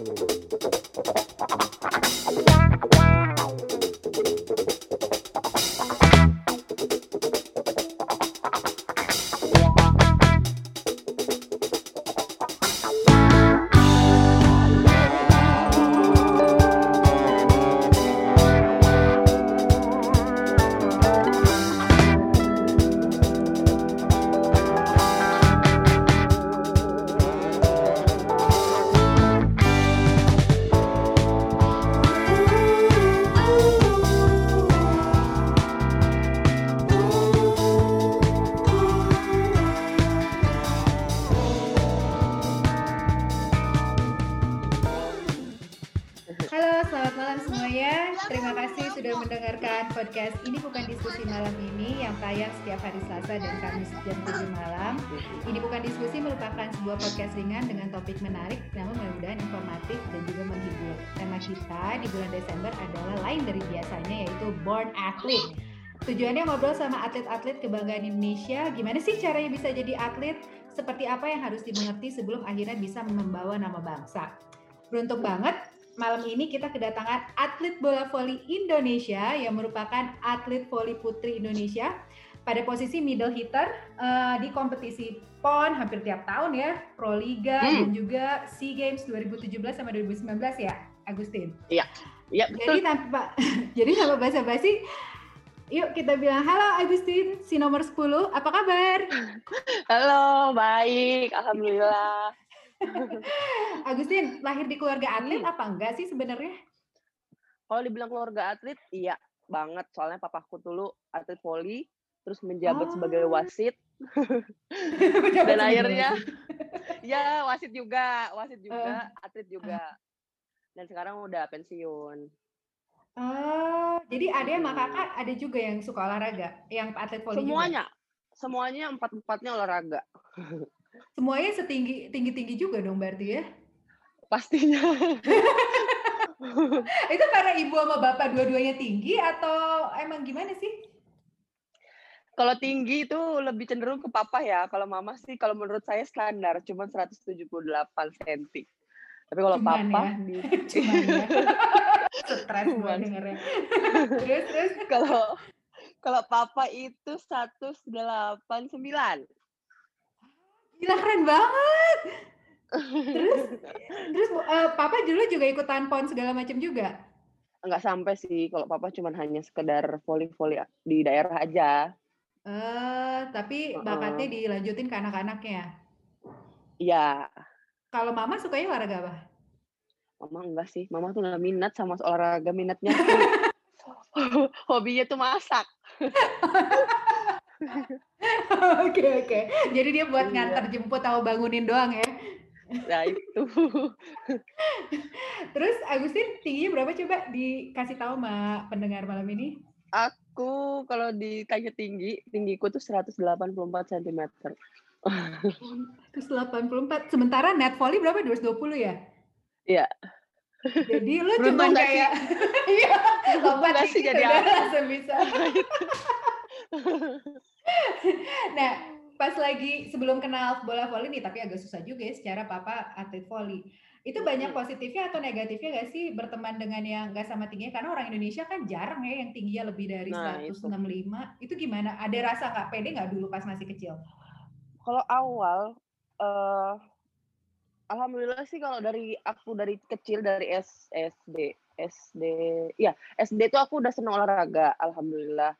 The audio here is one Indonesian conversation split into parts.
Halo, topik menarik, namun mudah-mudahan informatif dan juga menghibur. Tema kita di bulan Desember adalah lain dari biasanya yaitu Born Athlete. Tujuannya ngobrol sama atlet-atlet kebanggaan Indonesia. Gimana sih caranya bisa jadi atlet? Seperti apa yang harus dimengerti sebelum akhirnya bisa membawa nama bangsa? Beruntung banget malam ini kita kedatangan atlet bola voli Indonesia yang merupakan atlet voli putri Indonesia pada posisi middle hitter uh, di kompetisi PON hampir tiap tahun ya, Pro Liga Hmm. dan juga SEA Games 2017 sama 2019 ya, Agustin. Iya, Jadi betul. tanpa jadi tanpa basa-basi Yuk kita bilang halo Agustin, si nomor 10, apa kabar? Halo, baik. Alhamdulillah. Agustin, lahir di keluarga atlet Hmm. apa enggak sih sebenarnya? Kalau dibilang keluarga atlet, iya banget. Soalnya papaku dulu atlet voli, terus menjabat sebagai Oh. wasit. Menjabat Dan sebagai akhirnya, wasit. ya wasit juga, wasit juga, atlet juga. Dan sekarang udah pensiun. Oh, jadi ada sama Hmm. kakak ada juga yang suka olahraga, yang atlet voli juga. Semuanya, semuanya empat empatnya olahraga. Semuanya setinggi tinggi tinggi juga dong berarti ya? Pastinya. Itu karena ibu sama bapak dua-duanya tinggi atau emang gimana sih? Kalau tinggi itu lebih cenderung ke papa ya. Kalau mama sih, kalau menurut saya standar, cuma 178 cm. Tapi kalau Cuman papa ya. di Cuman ya. Stres Cuman. dengernya. terus terus. kalau kalau papa itu 189. Gila keren banget. Terus terus eh, papa dulu juga ikutan pon segala macam juga. Enggak sampai sih kalau papa cuma hanya sekedar voli-voli di daerah aja. Eh, tapi bakatnya dilanjutin ke anak-anaknya. Iya, Kalau mama sukanya olahraga apa? mama enggak sih. Mama tuh nggak minat sama olahraga, minatnya tuh hobinya tuh masak. Oke oke. Jadi dia buat Iya. ngantar jemput atau bangunin doang ya. Nah, itu. Terus Agustin tingginya berapa coba dikasih tahu sama pendengar malam ini? Aku kalau ditanya tinggi, tinggiku tuh 184 cm. Terus 84. Sementara net volley berapa? 220 ya? Iya. Jadi lu cuma kayak iya, lompat sih jadi langsung bisa. nah, pas lagi sebelum kenal bola voli nih, tapi agak susah juga ya secara papa atlet voli. Itu banyak Hmm. positifnya atau negatifnya gak sih berteman dengan yang gak sama tingginya? Karena orang Indonesia kan jarang ya yang tingginya lebih dari Nah, itu. 165. Itu gimana? Ada rasa nggak pede nggak dulu pas masih kecil? Kalau awal, eh alhamdulillah sih kalau dari aku dari kecil dari S, SD, SD, ya SD tuh aku udah seneng olahraga, alhamdulillah.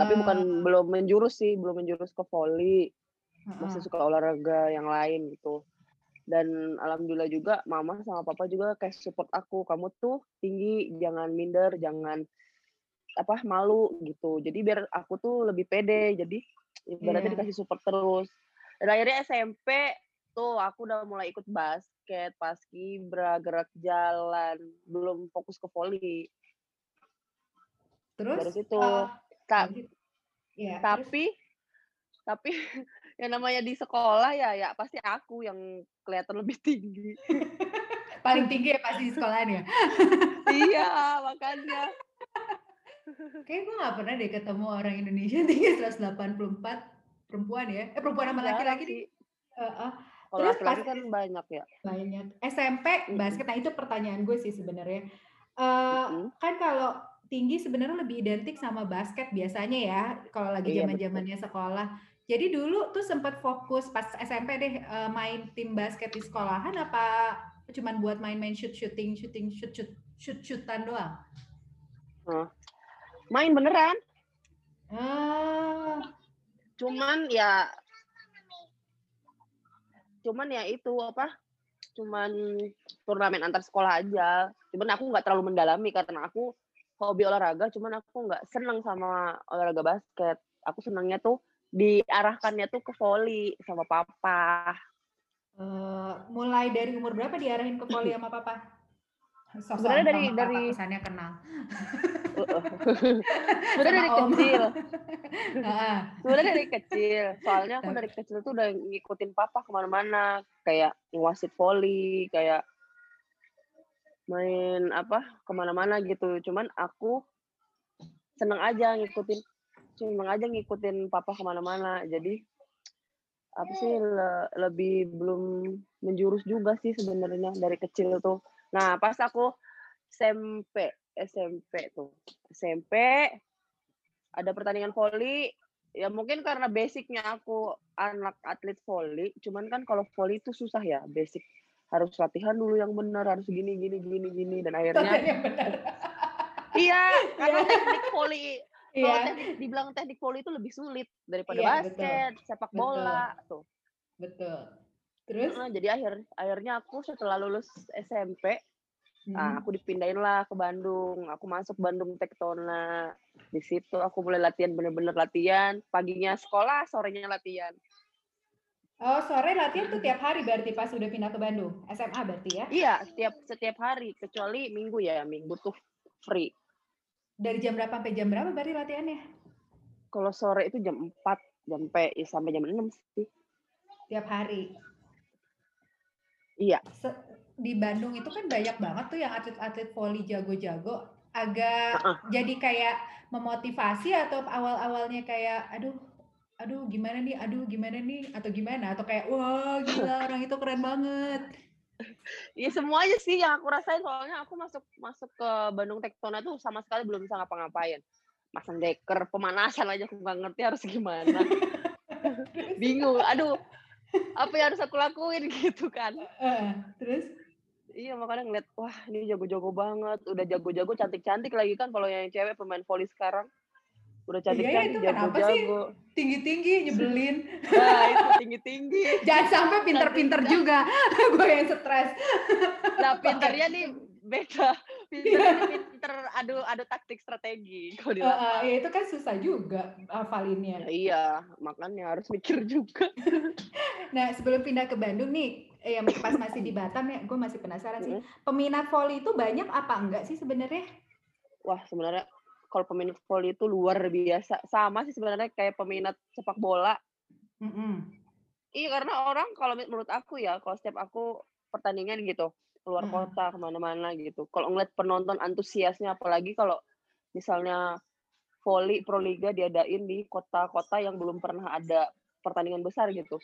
Tapi bukan Ah, belum menjurus sih, belum menjurus ke voli, heeh. masih suka olahraga yang lain gitu. Dan alhamdulillah juga mama sama papa juga kayak support aku, kamu tuh tinggi, jangan minder, jangan apa malu gitu. Jadi biar aku tuh lebih pede. Jadi ibaratnya Iya. dikasih support terus. Dan akhirnya SMP tuh aku udah mulai ikut basket, paskibra, gerak jalan, belum fokus ke voli. Terus? Dari situ. eh, Ta- lanjut. Iya, terus? tapi tapi yang namanya di sekolah ya ya pasti aku yang kelihatan lebih tinggi. paling tinggi ya pasti di sekolahan ya. iya, makanya. Kayak gue gak pernah deh ketemu orang Indonesia tinggi 184 perempuan ya. Eh perempuan sama laki-laki nih. sih. Heeh. Kalau laki-laki kan banyak ya. Banyak. SMP basket, nah itu pertanyaan gue sih sebenarnya. Uh, kan kalau tinggi sebenarnya lebih identik sama basket biasanya ya, kalau lagi iya, zaman-zamannya sekolah. Jadi dulu tuh sempat fokus pas SMP deh uh, main tim basket di sekolahan apa cuman buat main-main shoot shooting shooting shoot shoot shoot shootan doang? Hmm. Main beneran. Ah. Cuman ya cuman ya itu apa cuman turnamen antar sekolah aja cuman aku nggak terlalu mendalami karena aku hobi olahraga cuman aku nggak seneng sama olahraga basket aku senangnya tuh diarahkannya tuh ke volley sama papa. Uh, mulai dari umur berapa diarahin ke volley sama papa? Sebenarnya dari dari kesannya kenal. Sebenarnya dari kecil. Sebenarnya dari kecil. Soalnya aku dari kecil tuh udah ngikutin papa ke mana-mana. Kayak wasit volley kayak main apa ke mana-mana gitu. Cuman aku seneng aja ngikutin seneng aja ngikutin papa ke mana-mana. Jadi apa sih le, lebih belum menjurus juga sih sebenarnya dari kecil tuh. Nah, pas aku SMP, SMP tuh. SMP ada pertandingan voli, ya mungkin karena basicnya aku anak atlet voli, cuman kan kalau voli itu susah ya, basic. Harus latihan dulu yang benar, harus gini gini gini gini dan akhirnya Iya, karena iya. teknik voli kalau yeah. teknik dibilang teknik voli itu lebih sulit daripada yeah, basket, betul. sepak bola betul. tuh. Betul. Terus? Nah, jadi akhir akhirnya aku setelah lulus SMP, hmm. nah, aku dipindahin lah ke Bandung. Aku masuk Bandung Tektona. Di situ aku mulai latihan bener-bener latihan. Paginya sekolah, sorenya latihan. Oh, sore latihan tuh tiap hari berarti pas udah pindah ke Bandung. SMA berarti ya? Iya, setiap setiap hari kecuali Minggu ya, Minggu tuh free. Dari jam berapa sampai jam berapa berarti latihannya? Kalau sore itu jam 4 sampai sampai jam 6 sih. Tiap hari. Iya. di Bandung itu kan banyak banget tuh yang atlet-atlet voli jago-jago. Agak uh -uh. jadi kayak memotivasi atau awal-awalnya kayak aduh aduh gimana nih, aduh gimana nih, atau gimana? Atau kayak wah gila orang itu keren banget. Iya semuanya sih yang aku rasain soalnya aku masuk masuk ke Bandung Tektona tuh sama sekali belum bisa ngapa-ngapain. Masang deker, pemanasan aja aku nggak ngerti harus gimana. Bingung. Aduh, apa yang harus aku lakuin gitu kan uh, terus iya makanya ngeliat wah ini jago-jago banget udah jago-jago cantik-cantik lagi kan kalau yang cewek pemain voli sekarang udah iya, cantik-cantik iya, jago-jago. tinggi-tinggi nyebelin? Nah itu tinggi-tinggi. Jangan sampai pinter-pinter juga. Gue yang stres. Nah pinternya nih beda. Pinter iya. pinter adu adu taktik strategi kalau di uh, ya itu kan susah juga hafalinnya ya, iya makanya harus mikir juga. Nah sebelum pindah ke Bandung nih eh, yang pas masih di Batam ya gue masih penasaran sih. Peminat voli itu banyak apa enggak sih sebenarnya? Wah sebenarnya kalau peminat voli itu luar biasa sama sih sebenarnya kayak peminat sepak bola mm -hmm. iya karena orang kalau menurut aku ya kalau setiap aku pertandingan gitu keluar hmm. kota ke mana-mana gitu. Kalau ngeliat penonton antusiasnya, apalagi kalau misalnya voli pro liga diadain di kota-kota yang belum pernah ada pertandingan besar gitu.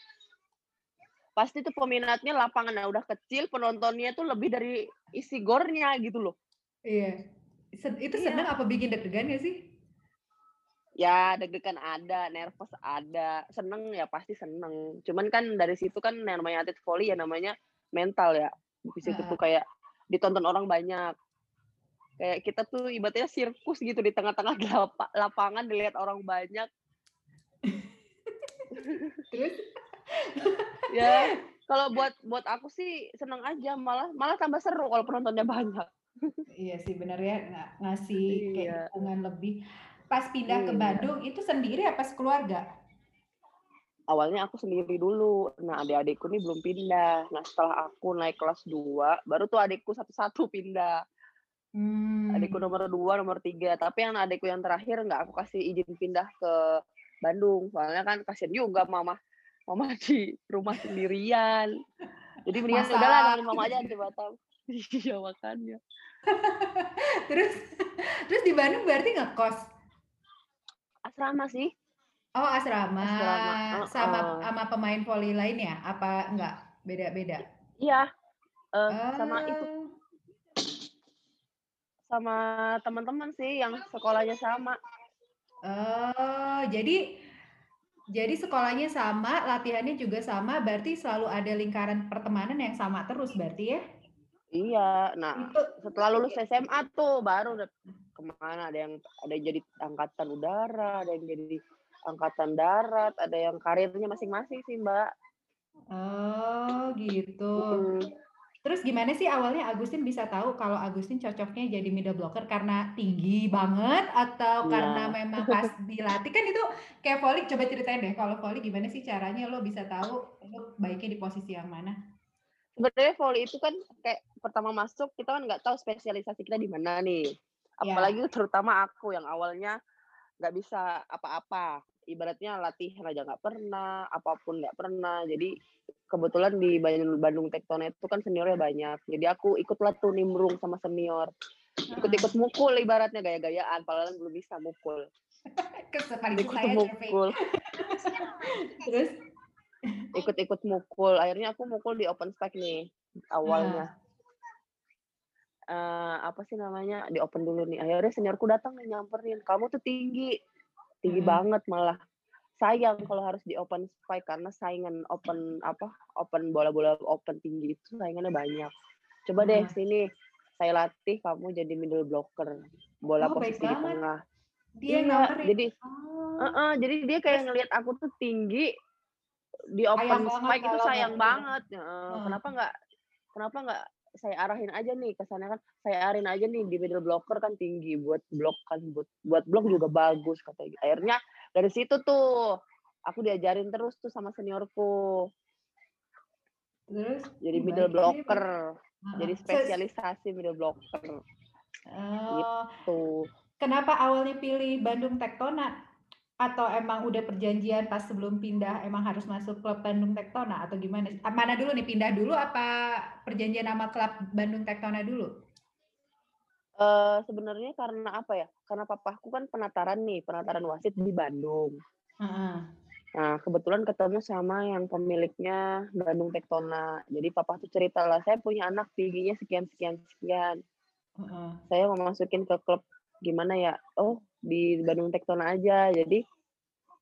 Pasti tuh peminatnya lapangannya udah kecil, penontonnya tuh lebih dari isi gornya gitu loh. Iya. Itu iya. seneng apa bikin deg-degan ya sih? Ya deg-degan ada, nervous ada, seneng ya pasti seneng. Cuman kan dari situ kan namanya atlet volley ya namanya mental ya. Di situ tuh kayak ditonton orang banyak. Kayak kita tuh ibaratnya sirkus gitu di tengah-tengah lapangan dilihat orang banyak. Terus? Ya kalau buat buat aku sih seneng aja. Malah malah tambah seru kalau penontonnya banyak iya sih benar ya ng ngasih iya. kayak dukungan lebih pas pindah iya. ke Bandung itu sendiri apa sekeluarga awalnya aku sendiri dulu. Nah, adik-adikku nih belum pindah. Nah, setelah aku naik kelas 2, baru tuh adikku satu-satu pindah. Hmm. Adikku nomor 2, nomor 3. Tapi yang adikku yang terakhir nggak aku kasih izin pindah ke Bandung. Soalnya kan kasihan juga mama mama di rumah sendirian. Jadi mendingan udah lah mama aja di Batam. Iya makanya. terus terus di Bandung berarti nggak kos? Asrama sih. Oh asrama, asrama. Uh, sama sama pemain voli lain ya? Apa enggak? Beda-beda. Iya. Uh, sama itu Oh, sama teman-teman sih yang sekolahnya sama. oh, jadi jadi sekolahnya sama, latihannya juga sama, berarti selalu ada lingkaran pertemanan yang sama terus berarti ya? Iya. Nah, Itu setelah lulus SMA tuh baru ke mana ada yang ada yang jadi angkatan udara, ada yang jadi angkatan darat, ada yang karirnya masing-masing sih Mbak. Oh, gitu. Mm-mm. Terus gimana sih awalnya Agustin bisa tahu kalau Agustin cocoknya jadi middle blocker karena tinggi banget atau karena Iya. memang pas dilatih kan itu kayak volley coba ceritain deh kalau volley gimana sih caranya lo bisa tahu lo baiknya di posisi yang mana? Sebenarnya volley itu kan kayak pertama masuk kita kan nggak tahu spesialisasi kita di mana nih. Ya. Apalagi terutama aku yang awalnya nggak bisa apa-apa. Ibaratnya latihan aja nggak pernah, apa pun nggak pernah. Jadi kebetulan di Bandung, Bandung itu kan seniornya banyak. Jadi aku ikutlah tuh nimbrung sama senior. Ikut-ikut mukul ibaratnya gaya-gayaan, padahal belum bisa mukul. Ikut mukul, Terus ikut-ikut mukul. Akhirnya aku mukul di open spike nih awalnya. Eh, apa sih namanya di open dulu nih. Akhirnya seniorku datang nih nyamperin, kamu tuh tinggi, tinggi Hmm. banget malah. Sayang kalau harus di open spike karena saingan open apa open bola-bola open tinggi itu saingannya banyak. Coba deh Hmm. sini saya latih kamu jadi middle blocker, bola Oh, posisi di tengah. dia Iya, jadi Oh. Heeh, jadi dia kayak ngelihat aku tuh tinggi di open banget spike itu sayang nggak- banget. Hmm. Kenapa nggak kenapa nggak saya arahin aja nih ke sana kan saya arahin aja nih di middle blocker kan tinggi buat blok kan buat buat blok juga bagus katanya. Akhirnya dari situ tuh aku diajarin terus tuh sama seniorku Terus jadi middle blocker, jadi spesialisasi middle blocker Oh, tuh. kenapa awalnya pilih Bandung Tektona? Atau emang udah perjanjian pas sebelum pindah emang harus masuk klub Bandung Tektona atau gimana? Ah, Mana dulu nih pindah dulu apa perjanjian sama klub Bandung Tektona dulu? Eh sebenarnya karena apa ya? Karena papaku kan penataran nih, penataran wasit di Bandung. Heeh. Nah, kebetulan ketemu sama yang pemiliknya Bandung Tektona. Jadi papa tuh cerita lah, saya punya anak tingginya sekian sekian sekian. Heeh. Saya mau masukin ke klub gimana ya? Oh, di Bandung Tektona aja. Jadi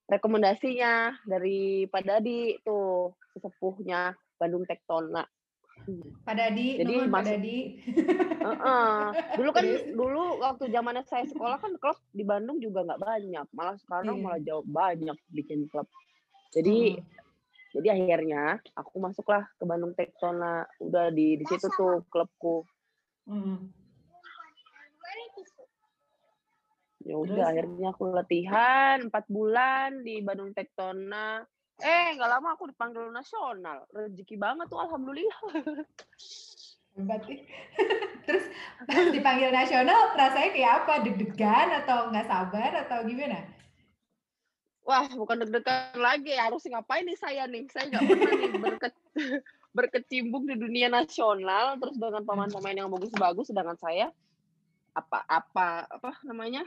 rekomendasinya dari Pak Dadi tuh sesepuhnya Bandung Tektona. Pak Dadi, Jadi nuhun Pak Dadi. Heeh. Dulu kan dulu waktu zamannya saya sekolah kan klub di Bandung juga nggak banyak. Malah sekarang Iya. malah jauh banyak bikin klub. Jadi Heeh. jadi akhirnya aku masuklah ke Bandung Tektona udah di di situ tuh klubku Heeh. Ya udah akhirnya aku latihan empat bulan di Bandung Tektona eh nggak lama aku dipanggil nasional. Rezeki banget tuh alhamdulillah. Hebat. Terus dipanggil nasional rasanya kayak apa? Deg-degan atau nggak sabar atau gimana? wah bukan deg-degan lagi. Harus ngapain nih saya nih? Saya nggak pernah nih berke berkecimpung di dunia nasional. Terus dengan pemain-pemain yang bagus-bagus sedangkan saya apa apa apa namanya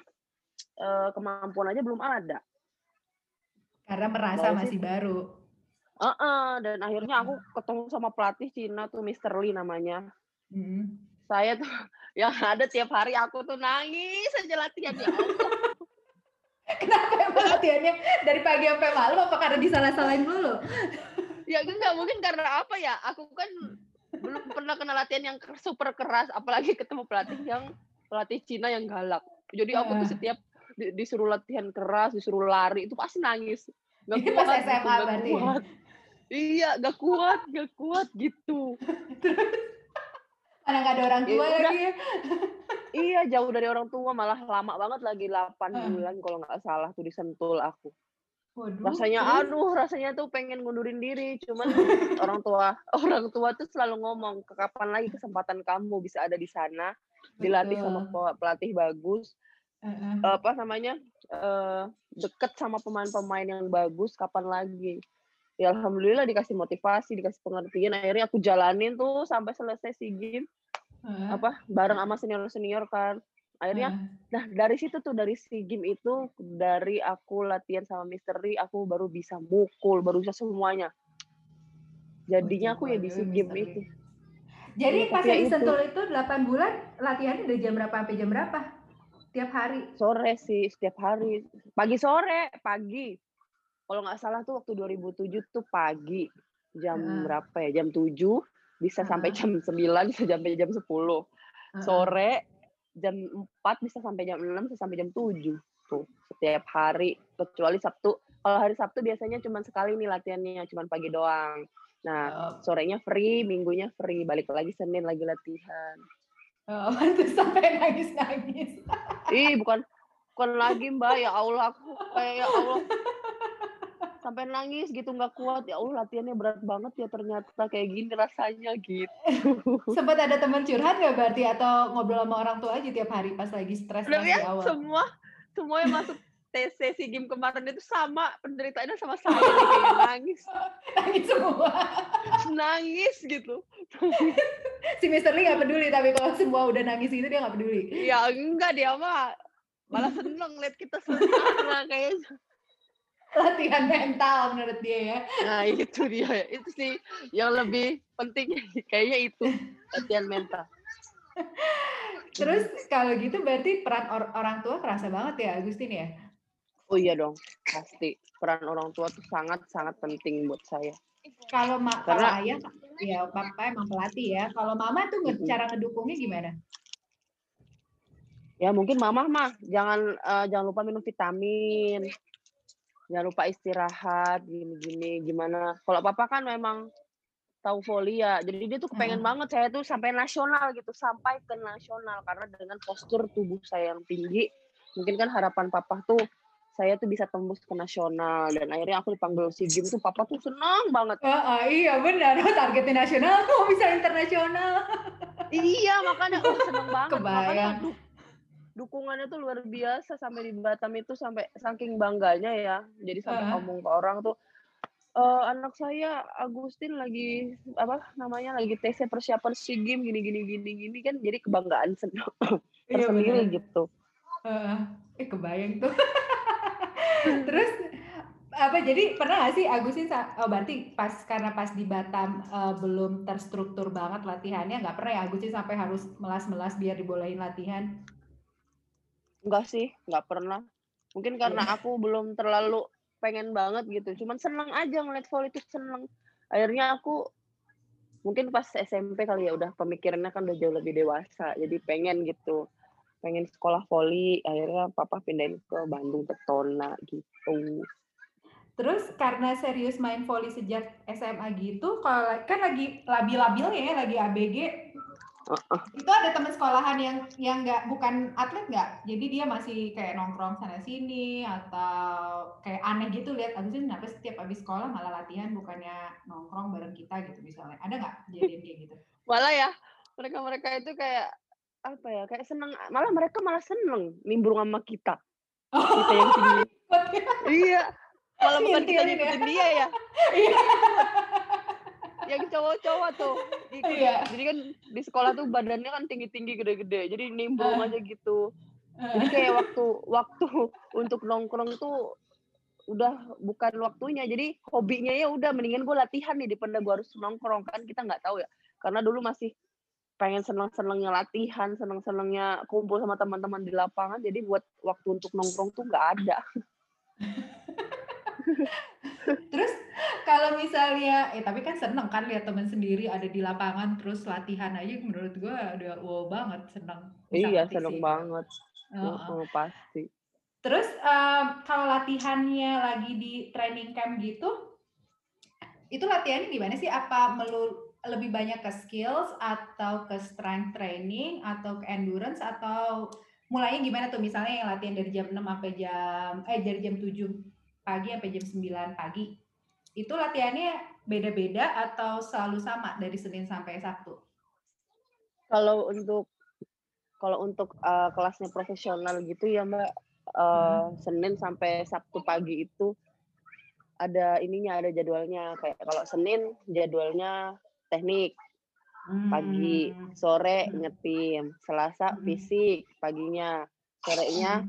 eh, kemampuan aja belum ada Karena merasa sih. masih baru. Heeh, dan akhirnya aku ketemu sama pelatih Cina tuh Mr. Lee namanya. Mm. Saya tuh yang ada tiap hari aku tuh nangis aja latihan ya Allah. Kenapa emang latihannya dari pagi sampai malam? Apa karena disalah-salahin dulu? Ya enggak mungkin karena apa ya? Aku kan belum pernah kena latihan yang super keras, apalagi ketemu pelatih yang pelatih Cina yang galak. Jadi aku tuh setiap disuruh latihan keras, disuruh lari itu pasti nangis. Gak Ini pas kuat, SMA gitu, gak berarti ya? kuat. Iya, gak kuat, gak kuat gitu. Mana nggak ada orang Ya tua udah. lagi ya? Iya, jauh dari orang tua malah lama banget lagi 8 Ah. bulan kalau nggak salah tuh disentul aku. Waduh, Rasanya terus? aduh, rasanya tuh pengen ngundurin diri, cuman orang tua orang tua tuh selalu ngomong, kapan lagi kesempatan kamu bisa ada di sana, dilatih sama pelatih bagus, Heeh. apa namanya? eh deket sama pemain-pemain yang bagus, kapan lagi? Ya alhamdulillah dikasih motivasi, dikasih pengertian, akhirnya aku jalanin tuh sampai selesai SEA Games Heeh. apa bareng sama senior-senior kan. Akhirnya Heeh. Nah, dari situ tuh dari si game itu dari aku latihan sama Misteri, aku baru bisa mukul, baru bisa semuanya. jadinya aku ya di SEA Games itu jadi Iya, pas tapi ya di itu. Itu 8 bulan latihannya dari jam berapa sampai jam berapa tiap hari. Sore sih setiap hari. Pagi sore pagi. Kalau nggak salah tuh waktu 2007 tuh pagi. Jam Heeh. berapa ya? Jam 7 bisa sampai Heeh. jam 9 bisa sampai jam 10 Heeh. sore jam 4 bisa sampai jam 6 bisa sampai jam 7 tuh setiap hari. Kecuali Sabtu. Kalau hari Sabtu biasanya cuma sekali nih latihannya cuma pagi doang. Nah Oh, sorenya free minggunya free. Balik lagi Senin lagi latihan. Oh, sampai nangis nangis ih bukan bukan lagi mbak. Ya Allah aku kayak ya Allah. Sampai nangis gitu nggak kuat. Ya Allah latihannya berat banget ya ternyata kayak gini rasanya gitu. Sempat ada teman curhat nggak berarti atau ngobrol sama orang tua aja tiap hari pas lagi stres Bener ya awal? semua semua yang masuk TC si game kemarin itu sama penderitaannya sama saya kayak nangis. Nangis semua. Nangis gitu. Si Mister Lee nggak peduli tapi kalau semua udah nangis gitu dia nggak peduli. Ya enggak dia mah. Malah seneng lihat kita senang kayaknya latihan mental menurut dia ya. Nah itu dia. Itu sih yang lebih penting kayaknya itu latihan mental. Terus kalau gitu berarti peran or- orang tua kerasa banget ya Agustin ya Oh iya dong, pasti peran orang tua tuh sangat sangat penting buat saya. kalau ma- kalau Karena- ayah ya papa emang pelatih ya kalau mama tuh nge- Mm-mm. cara ngedukungnya gimana Ya mungkin mama mah jangan eh, jangan lupa minum vitamin, jangan lupa istirahat, gini-gini gimana. Kalau papa kan memang tahu voli ya, jadi dia tuh kepengen Heeh. banget saya tuh sampai nasional gitu, sampai ke nasional karena dengan postur tubuh saya yang tinggi, mungkin kan harapan papa tuh saya tuh bisa tembus ke nasional dan akhirnya aku dipanggil SEA Games tuh papa tuh senang banget. Oh, oh, iya benar targetnya nasional kok bisa internasional Iya, makanya oh, seneng banget. Kebayang. Makanya du- dukungannya tuh luar biasa sampai di Batam itu sampai saking bangganya ya. Jadi sampai Heeh. ngomong ke orang tuh "Eh, anak saya Agustin lagi apa namanya lagi TC persiapan SEA Games gini gini gini gini kan jadi kebanggaan sen- Iya, tersendiri benar. gitu. Heeh. eh kebayang tuh terus apa jadi pernah gak sih Agustin sa- oh berarti pas karena pas di Batam eh, belum terstruktur banget latihannya nggak pernah ya Agustin sampai harus melas-melas biar dibolehin latihan Enggak sih, nggak pernah. Mungkin karena Iya. aku belum terlalu pengen banget gitu. Cuman seneng aja ngeliat volley itu seneng. Akhirnya aku mungkin pas SMP kali ya udah pemikirannya kan udah jauh lebih dewasa. Jadi pengen gitu. Pengen sekolah volley. Akhirnya papa pindahin ke Bandung Tetona gitu. Terus karena serius main volley sejak SMA gitu, kalau kan lagi labil-labilnya ya, lagi ABG, Heeh. itu ada teman sekolahan yang yang nggak bukan atlet nggak, jadi dia masih kayak nongkrong sana sini atau kayak aneh gitu lihat Agustin kenapa setiap habis sekolah malah latihan bukannya nongkrong bareng kita gitu misalnya, ada nggak kejadian kayak gitu? Malah ya mereka-mereka itu kayak apa ya kayak seneng malah mereka malah seneng nimbrung sama kita. Kita yang tinggi. Iya. Malah bukan kita Ngintilin ya. ngikutin dia ya. Iya. yang cowok-cowok tuh ikut. Iya. jadi kan di sekolah tuh badannya kan tinggi-tinggi gede-gede. Jadi nimbrung Ah. aja gitu. Jadi kayak waktu waktu untuk nongkrong tuh udah bukan waktunya. Jadi hobinya ya udah mendingan gue latihan nih daripada gue harus nongkrong kan. Kita nggak tahu ya. Karena dulu masih pengen seneng-senengnya latihan seneng-senengnya kumpul sama teman-teman di lapangan jadi buat waktu untuk nongkrong tuh nggak ada Terus kalau misalnya, eh tapi kan seneng kan lihat teman sendiri ada di lapangan terus latihan aja menurut gua udah wow banget seneng. Bisa iya seneng sih. banget. Heeh, pasti Terus em, kalau latihannya lagi di training camp gitu, itu latihannya gimana sih? Apa melu lebih banyak ke skills atau ke strength training atau ke endurance atau mulainya gimana tuh? Misalnya yang latihan dari jam 6 sampai jam eh dari jam 7 pagi sampai jam 9 pagi. Itu latihannya beda-beda atau selalu sama dari Senin sampai Sabtu? kalau untuk kalau untuk uh, kelasnya profesional gitu ya mbak uh, Hmm. Senin sampai Sabtu pagi itu ada ininya ada jadwalnya kayak kalau Senin jadwalnya teknik pagi Hmm. sore ngetim Selasa Hmm. fisik paginya sorenya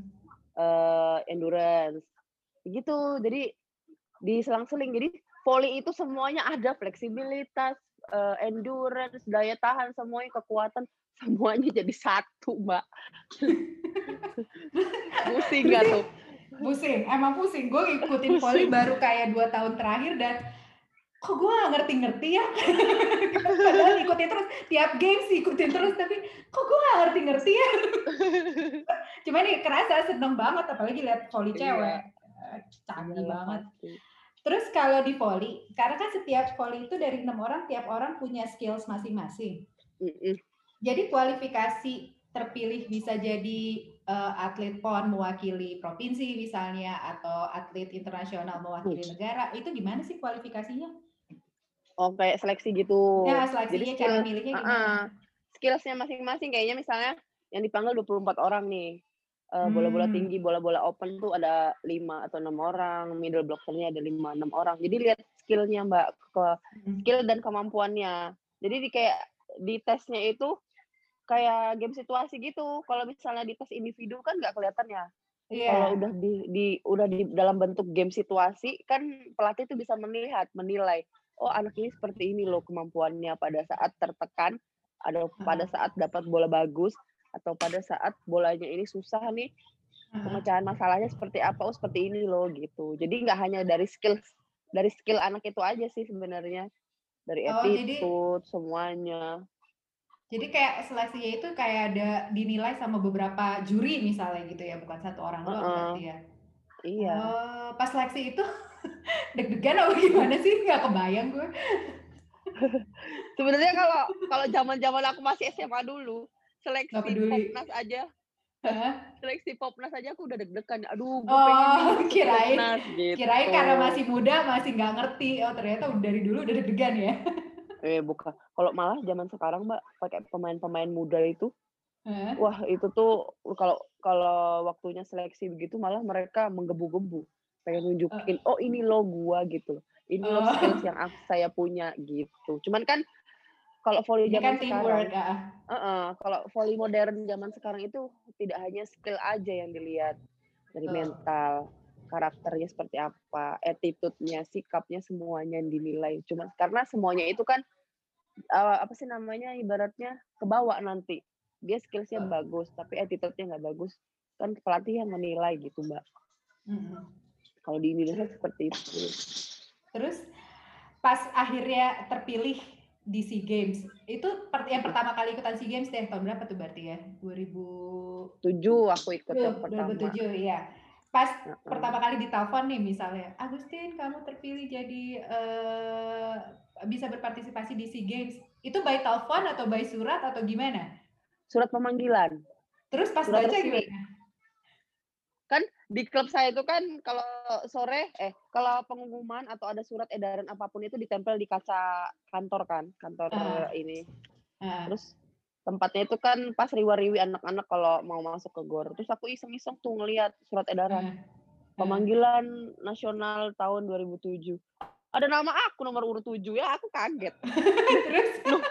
uh, endurance gitu jadi diselang-seling jadi volley itu semuanya ada fleksibilitas, uh, endurance, daya tahan, semuanya kekuatan, semuanya jadi satu, Mbak. Pusing nggak tuh? Pusing, emang pusing. Gue ngikutin volley baru kayak dua tahun terakhir dan kok gue gak ngerti-ngerti ya? Padahal ikutin terus tiap game sih ikutin terus tapi kok gue gak ngerti-ngerti ya? Cuma ini kerasa seneng banget apalagi lihat volley iya. cewek. Canggih iya, banget. terus kalau di volley karena kan setiap volley itu dari enam orang tiap orang punya skills masing-masing. Jadi kualifikasi terpilih bisa jadi uh, atlet PON mewakili provinsi misalnya atau atlet internasional mewakili negara itu gimana sih kualifikasinya oh kayak seleksi gitu. Ya, seleksinya Jadi skill, cara milihnya gimana? Uh, skillsnya masing-masing kayaknya misalnya yang dipanggil 24 orang nih. Uh, hmm. Bola-bola tinggi, bola-bola open tuh ada lima atau enam orang, middle blockernya ada lima enam orang. Jadi lihat skillnya mbak ke hmm. skill dan kemampuannya. Jadi di kayak di tesnya itu kayak game situasi gitu. Kalau misalnya di tes individu kan nggak kelihatan ya. Yeah. Kalau udah di, di udah di dalam bentuk game situasi kan pelatih itu bisa melihat, menilai oh anak ini seperti ini loh kemampuannya pada saat tertekan ada pada saat dapat bola bagus atau pada saat bolanya ini susah nih pemecahan masalahnya seperti apa oh seperti ini loh gitu. Jadi nggak hanya dari skill dari skill anak itu aja sih sebenarnya dari oh, attitude jadi, semuanya. Jadi kayak seleksinya itu kayak ada dinilai sama beberapa juri misalnya gitu ya bukan satu orang doang uh -uh. berarti ya? Iya. Uh, pas seleksi itu deg-degan apa gimana sih? Nggak kebayang gue. Sebenarnya kalau kalau zaman zaman aku masih SMA dulu seleksi popnas aja. Hah? seleksi popnas aja aku udah deg-degan. Aduh gue oh, pengen kirain popnas, gitu. kirain karena masih muda masih nggak ngerti. Oh ternyata dari dulu udah deg-degan ya. Eh bukan kalau malah zaman sekarang mbak pakai pemain-pemain muda itu Hah? wah itu tuh kalau kalau waktunya seleksi begitu malah mereka menggebu-gebu pengen nunjukin oh ini lo gua gitu ini lo skills yang aku, saya punya gitu cuman kan kalau volley zaman kan sekarang ya. uh -uh, kalau volley modern zaman sekarang itu tidak hanya skill aja yang dilihat dari uh. mental karakternya seperti apa attitude-nya sikapnya semuanya yang dinilai cuma karena semuanya itu kan uh, apa sih namanya ibaratnya kebawa nanti dia skillsnya uh. bagus tapi attitude-nya nggak bagus kan pelatih yang menilai gitu mbak uh -huh. Kalau di Indonesia seperti itu. Terus pas akhirnya terpilih di SEA Games, itu yang pertama kali ikutan SEA Games deh, tahun berapa tuh berarti ya? 2007 aku ikut yang pertama. 2007 ya. Pas uh -huh. pertama kali ditelepon nih misalnya, Agustin kamu terpilih jadi uh, bisa berpartisipasi di SEA Games. Itu by telepon atau by surat atau gimana? Surat pemanggilan. Terus pas surat baca resmi. gimana? Di klub saya itu kan kalau sore eh kalau pengumuman atau ada surat edaran apa pun itu ditempel di kaca kantor kan kantor uh. ini. Uh. terus tempatnya itu kan pas riwa-riwi anak-anak kalau mau masuk ke gor. Terus aku iseng-iseng tuh ngeliat surat edaran. Uh. pemanggilan nasional tahun 2007 ada nama aku nomor urut 7 ya aku kaget. Terus? Loh,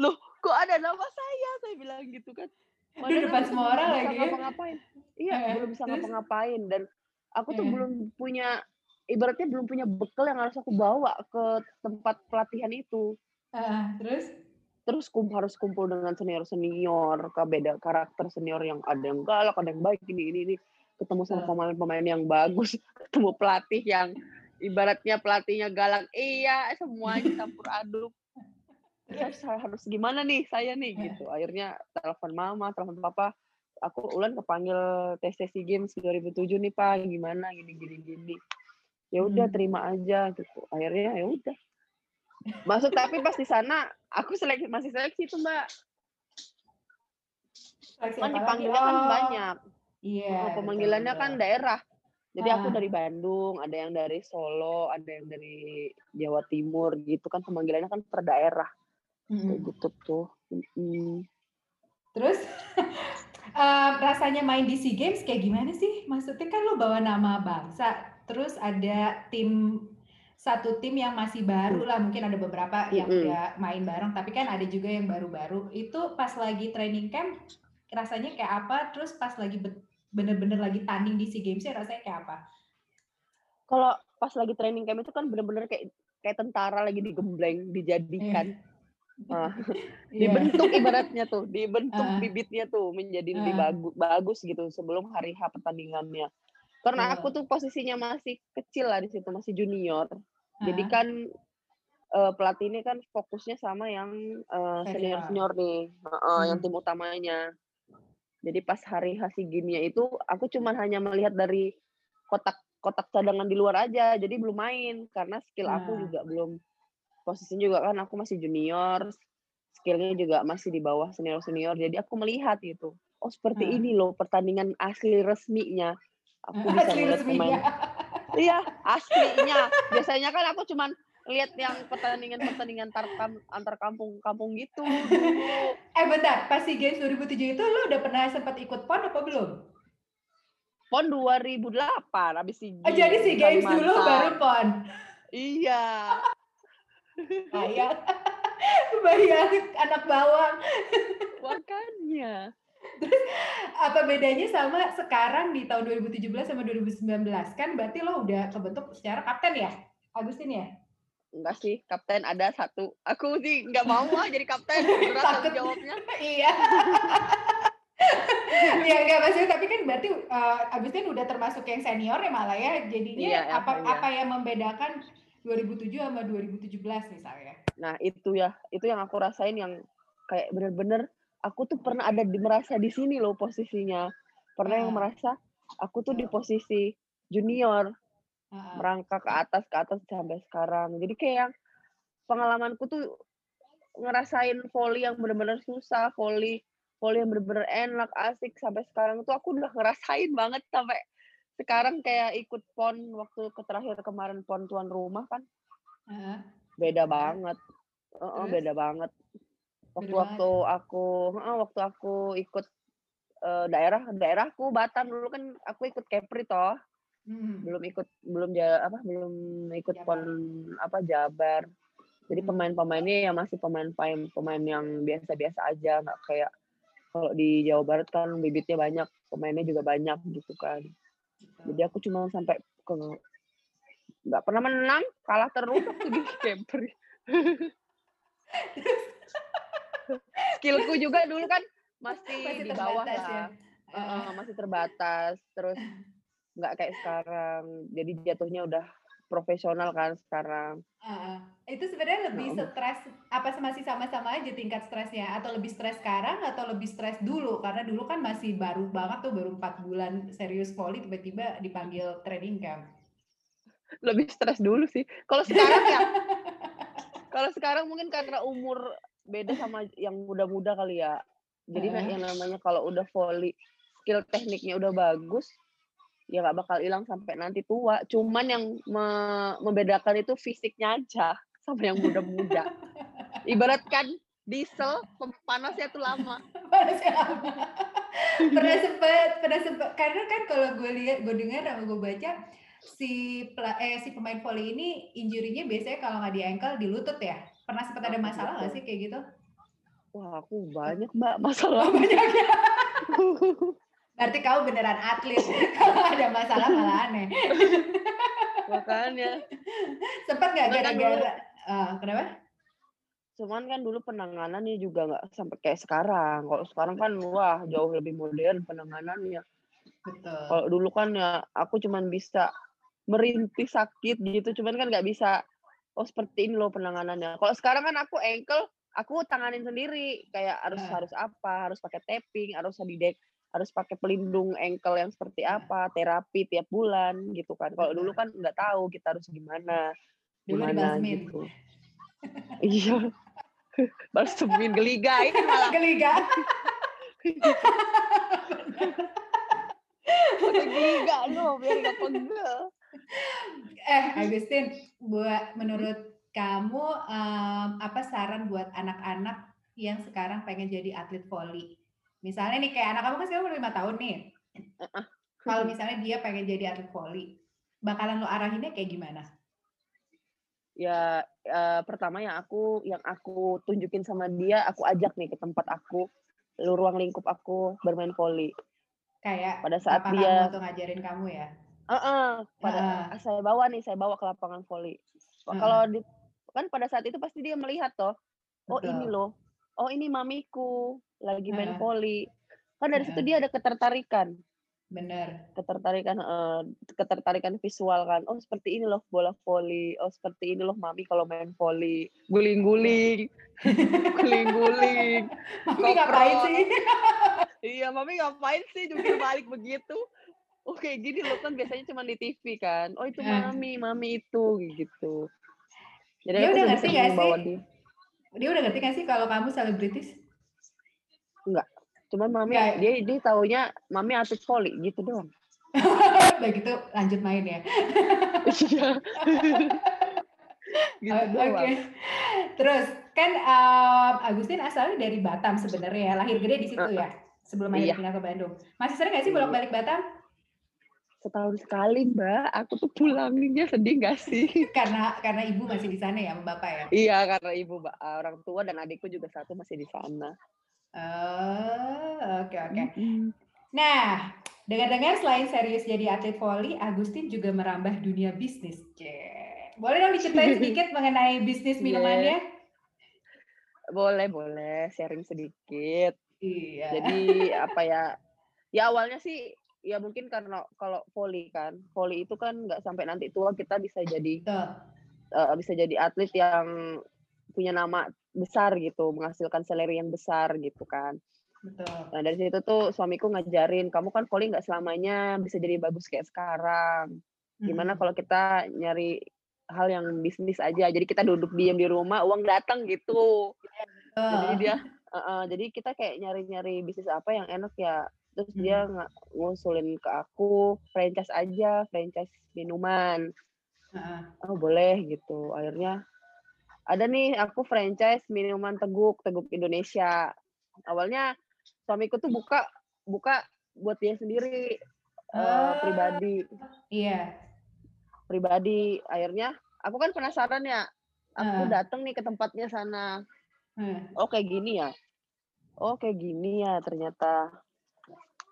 loh kok ada nama saya? Saya bilang gitu kan di depan semua orang lagi. ngapa-ngapain. Iya eh, belum bisa ngapa-ngapain. Dan aku tuh eh. belum punya ibaratnya belum punya bekal yang harus aku bawa ke tempat pelatihan itu. Uh, terus? Terus kum harus kumpul dengan senior senior ke beda karakter senior yang ada yang galak ada yang baik ini ini ini. Ketemu sama pemain-pemain yang bagus ketemu pelatih yang ibaratnya pelatihnya galak. Iya semuanya campur aduk terus harus gimana nih saya nih gitu. Akhirnya telepon mama telepon papa. Aku ulan kepanggil tes tes games 2007 nih pak. Gimana? Gini gini gini. Ya udah hmm. terima aja gitu. Akhirnya ya udah. Masuk tapi pas di sana aku seleksi masih seleksi tuh mbak. Kan dipanggilnya kan oh, banyak. Iya pemanggilannya betul, kan daerah. Jadi aku ah. dari Bandung, ada yang dari Solo, ada yang dari Jawa Timur gitu kan. Pemanggilannya kan per daerah. Mm-hmm. gitu tuh. Mm-hmm. Terus uh, rasanya main di SEA Games kayak gimana sih? Maksudnya kan lo bawa nama bangsa, terus ada tim satu tim yang masih baru lah, mungkin ada beberapa yang mm-hmm. udah main bareng, tapi kan ada juga yang baru-baru. Itu pas lagi training camp rasanya kayak apa? Terus pas lagi bener-bener lagi tanding di SEA Games rasanya kayak apa? Kalau pas lagi training camp itu kan bener-bener kayak kayak tentara lagi digembleng, dijadikan. Nah, Iya. dibentuk ibaratnya tuh, dibentuk Heeh. bibitnya tuh menjadi lebih Heeh. bagus bagus gitu sebelum hari H pertandingannya. Karena aku Betul. tuh posisinya masih kecil lah di situ, masih junior. Jadi Heeh. kan eh, pelatih ini kan fokusnya sama yang eh, Senior. senior-senior nih, Heeh, yang Hmm. tim utamanya. Jadi pas hari H Games-nya itu aku cuman hanya melihat dari kotak kotak cadangan di luar aja, jadi belum main karena skill aku Nah. juga belum posisinya juga kan aku masih junior, skillnya juga masih di bawah senior-senior. Jadi aku melihat gitu. Oh seperti Nah. ini loh pertandingan asli resminya. Aku bisa resminya. pemain. Iya aslinya. Biasanya kan aku cuman lihat yang pertandingan-pertandingan antar, kam- antar kampung-kampung gitu dulu. Eh bentar, pas SEA Games 2007 itu lu udah pernah sempat ikut PON apa belum? PON 2008 habis SEA Oh jadi SEA Games dulu baru PON. Iya. Bayang. Bayang anak bawang. Makanya. Apa bedanya sama sekarang di tahun 2017 sama 2019? Kan berarti lo udah kebentuk secara kapten ya? Agustin ya? Enggak sih, kapten ada satu. Aku sih nggak mau ah jadi kapten. Berat jawabnya. iya. Iya enggak maksudnya tapi kan berarti eh, Agustin udah termasuk yang senior ya malah ya. Jadinya Iya, apa iya. apa yang membedakan 2007 sama 2017 misalnya? Nah itu ya, itu yang aku rasain yang kayak bener-bener aku tuh pernah ada di merasa di sini loh posisinya. Pernah yang Ah. merasa aku tuh di posisi junior, Heeh. merangkak ke atas ke atas sampai sekarang. Jadi kayak yang pengalamanku tuh ngerasain volley yang bener-bener susah, volley volley yang bener-bener enak, asik sampai sekarang tuh aku udah ngerasain banget sampai sekarang kayak ikut pon waktu terakhir kemarin pon tuan rumah kan Heeh. beda banget. Heeh, Terus? beda banget. Beda Waktu-waktu aku, heeh, waktu aku ikut eh, daerah daerahku Batam dulu kan aku ikut Kepri toh, Hmm. belum ikut belum ja, apa belum ikut Jabar. pon apa Jabar. Jadi Hmm. pemain-pemainnya ya masih pemain pemain pemain yang biasa-biasa aja, nggak kayak kalau di Jawa Barat kan bibitnya banyak, pemainnya juga banyak gitu kan. Jadi aku cuma sampai ke nggak pernah menang, kalah terus waktu di Kepri. Skillku juga dulu kan masih, Masih di bawah ya. lah. Heeh. Heeh, masih terbatas. Terus nggak kayak sekarang. Jadi jatuhnya udah profesional kan sekarang. Heeh. Itu sebenarnya lebih Heeh. stres apa masih sama-sama aja tingkat stresnya atau lebih stres sekarang atau lebih stres dulu karena dulu kan masih baru banget tuh baru empat bulan serius poli tiba-tiba dipanggil training camp. Lebih stres dulu sih. Kalau sekarang ya, kalau sekarang mungkin karena umur beda sama yang muda-muda kali ya. Jadi Heeh. yang namanya kalau udah volley, skill tekniknya udah bagus, ya nggak bakal hilang sampai nanti tua. Cuman yang me- membedakan itu fisiknya aja sama yang muda-muda. Ibaratkan diesel panasnya tuh lama. Panasnya lama. pernah sempet pernah sempet karena kan kalau gue lihat gue dengar sama gue baca si eh si pemain volley ini injurinya biasanya kalau nggak di ankle di lutut ya pernah sempat ada Ah, masalah nggak sih kayak gitu Wah, aku banyak mbak masalah. banyak ya berarti kau beneran atlet kalau ada masalah malah aneh Makanya. sempat nggak gara-gara Ah, kenapa Cuman kan dulu penanganannya juga nggak sampai kayak sekarang. Kalau sekarang kan wah jauh lebih modern penanganannya. betul Kalau dulu kan ya aku cuman bisa merintih sakit gitu, cuman kan nggak bisa oh seperti ini loh penanganannya. Kalau sekarang kan aku ankle, aku tanganin sendiri kayak harus Ah. harus apa, harus pakai tapping, harus didek, harus pakai pelindung ankle yang seperti Ah. apa, terapi tiap bulan gitu kan. Kalau dulu kan nggak tahu kita harus gimana, Dulu gimana gitu. iya. Balsemin geligain malah. geliga Pakai geliga loh biar nggak pegel. Eh, Agustin, buat menurut kamu em, apa saran buat anak-anak yang sekarang pengen jadi atlet volley? Misalnya nih kayak anak kamu kan sekarang lima tahun nih. Kalau misalnya dia pengen jadi atlet volley, bakalan lo arahinnya kayak gimana? ya eh, pertama yang aku yang aku tunjukin sama dia aku ajak nih ke tempat aku lu ruang lingkup aku bermain volley Kayak pada saat dia kamu tuh ngajarin kamu ya? uh -uh, pada uh. saya bawa nih, saya bawa ke lapangan voli. Uh. Kalau di kan pada saat itu pasti dia melihat toh, oh Betul. ini loh, oh ini mamiku lagi main uh. voli. Kan dari uh. situ dia ada ketertarikan. Benar. Ketertarikan uh, ketertarikan visual kan. Oh, seperti ini loh bola voli. Oh, seperti ini loh mami kalau main voli. Guling-guling. Guling-guling. mami ngapain sih? iya, mami ngapain sih jungkir balik begitu? Oh, kayak gini loh kan biasanya cuma di TV kan. Oh, itu mami, mami itu gitu. Jadi dia udah ngerti gak sih? Dia. Dia udah ngerti gak sih kalau kamu selebritis? Enggak. Cuman mami ya. dia dia taunya mami atlet voli gitu doang. Udah gitu lanjut main ya. Iya. gitu Oke. Okay. Terus kan um, Agustin asalnya dari Batam sebenarnya, ya, lahir gede di situ ya. Sebelum akhirnya iya. pindah ke Bandung. Masih sering gak sih bolak-balik Batam? Setahun sekali, Mbak. Aku tuh pulangnya sedih gak sih? karena karena ibu masih di sana ya, bapak ya? Iya, karena ibu, orang tua dan adikku juga satu masih di sana. Oh, oke oke. Nah, dengar-dengar selain serius jadi atlet voli, Agustin juga merambah dunia bisnis. Boleh dong diceritain sedikit mengenai bisnis minumannya? Boleh, boleh. Sharing sedikit. Iya. Jadi apa ya? Ya awalnya sih ya mungkin karena kalau voli kan, voli itu kan nggak sampai nanti tua kita bisa jadi uh, bisa jadi atlet yang punya nama besar gitu, menghasilkan salary yang besar gitu kan. Betul. Nah dari situ tuh suamiku ngajarin, kamu kan volley nggak selamanya bisa jadi bagus kayak sekarang. Gimana hmm. kalau kita nyari hal yang bisnis aja, jadi kita duduk diam di rumah, uang datang gitu. Uh. Jadi dia, uh, uh, jadi kita kayak nyari-nyari bisnis apa yang enak ya. Terus hmm. dia nggak ngusulin ke aku franchise aja, franchise minuman. Uh. Oh boleh gitu. Akhirnya ada nih aku franchise minuman teguk teguk Indonesia awalnya suamiku tuh buka buka buat dia sendiri uh, uh, pribadi iya pribadi akhirnya aku kan penasaran ya aku uh. datang nih ke tempatnya sana uh. oh kayak gini ya oh kayak gini ya ternyata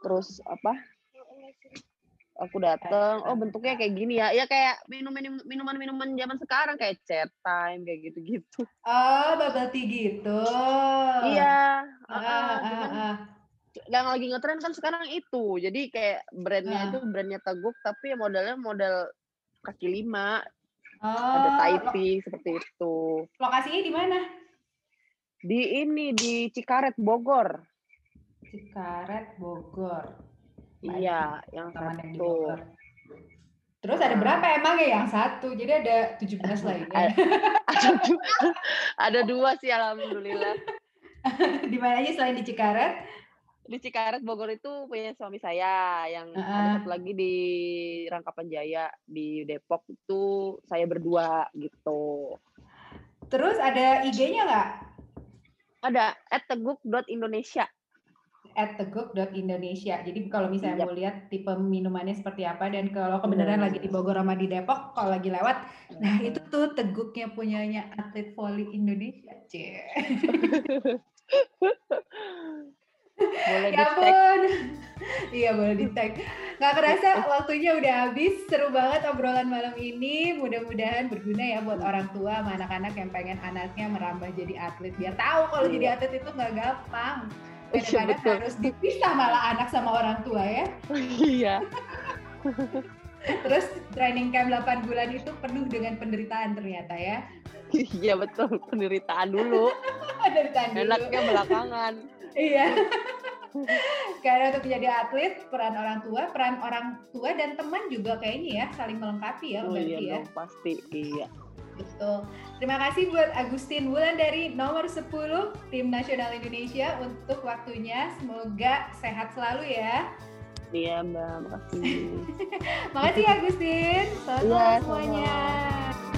terus apa aku dateng oh bentuknya kayak gini ya. Ya kayak minum minum minuman minuman zaman sekarang kayak chat time kayak gitu gitu oh bubble tea gitu. Iya uh, uh, cuman uh, yang lagi ngetren kan sekarang itu. Jadi kayak brandnya uh. itu brandnya teguk tapi modelnya model kaki lima. Oh, ada Taipei seperti itu. lokasinya di mana? Di ini di Cikaret Bogor Cikaret Bogor Iya, yang satu. Terus ada berapa emang ya yang satu? Jadi ada 17 lainnya. ada, dua, ada dua sih alhamdulillah. di mana aja selain di Cikaret? Di Cikaret Bogor itu punya suami saya yang uh -uh. ada satu lagi di Rangkapan Jaya di Depok itu saya berdua gitu. Terus ada IG-nya nggak? Ada @teguk.indonesia at teguk.indonesia. Jadi kalau misalnya yep. mau lihat tipe minumannya seperti apa dan kalau kebenaran hmm. lagi di Bogor sama di Depok, kalau lagi lewat, nah itu tuh teguknya punyanya atlet volley Indonesia. Boleh ya pun. iya boleh di tag. Gak kerasa waktunya udah habis. Seru banget obrolan malam ini. Mudah-mudahan berguna ya buat orang tua sama anak-anak yang pengen anaknya merambah jadi atlet. Biar tahu kalau jadi iya. atlet itu nggak gampang kadang-kadang iya, harus dipisah malah anak sama orang tua ya. Iya. Terus training camp 8 bulan itu penuh dengan penderitaan ternyata ya. Iya betul. Penderitaan dulu. Penderitaan dulu. Enaknya belakangan. Iya. Karena untuk menjadi atlet peran orang tua peran orang tua dan teman juga kayaknya ya saling melengkapi ya oh, berarti iya ya dong, pasti. Iya Betul. Terima kasih buat Agustin Wulan dari nomor 10 Tim Nasional Indonesia untuk waktunya. Semoga sehat selalu ya. Iya Mbak, makasih. makasih Agustin. Selamat ya, semuanya. Sama.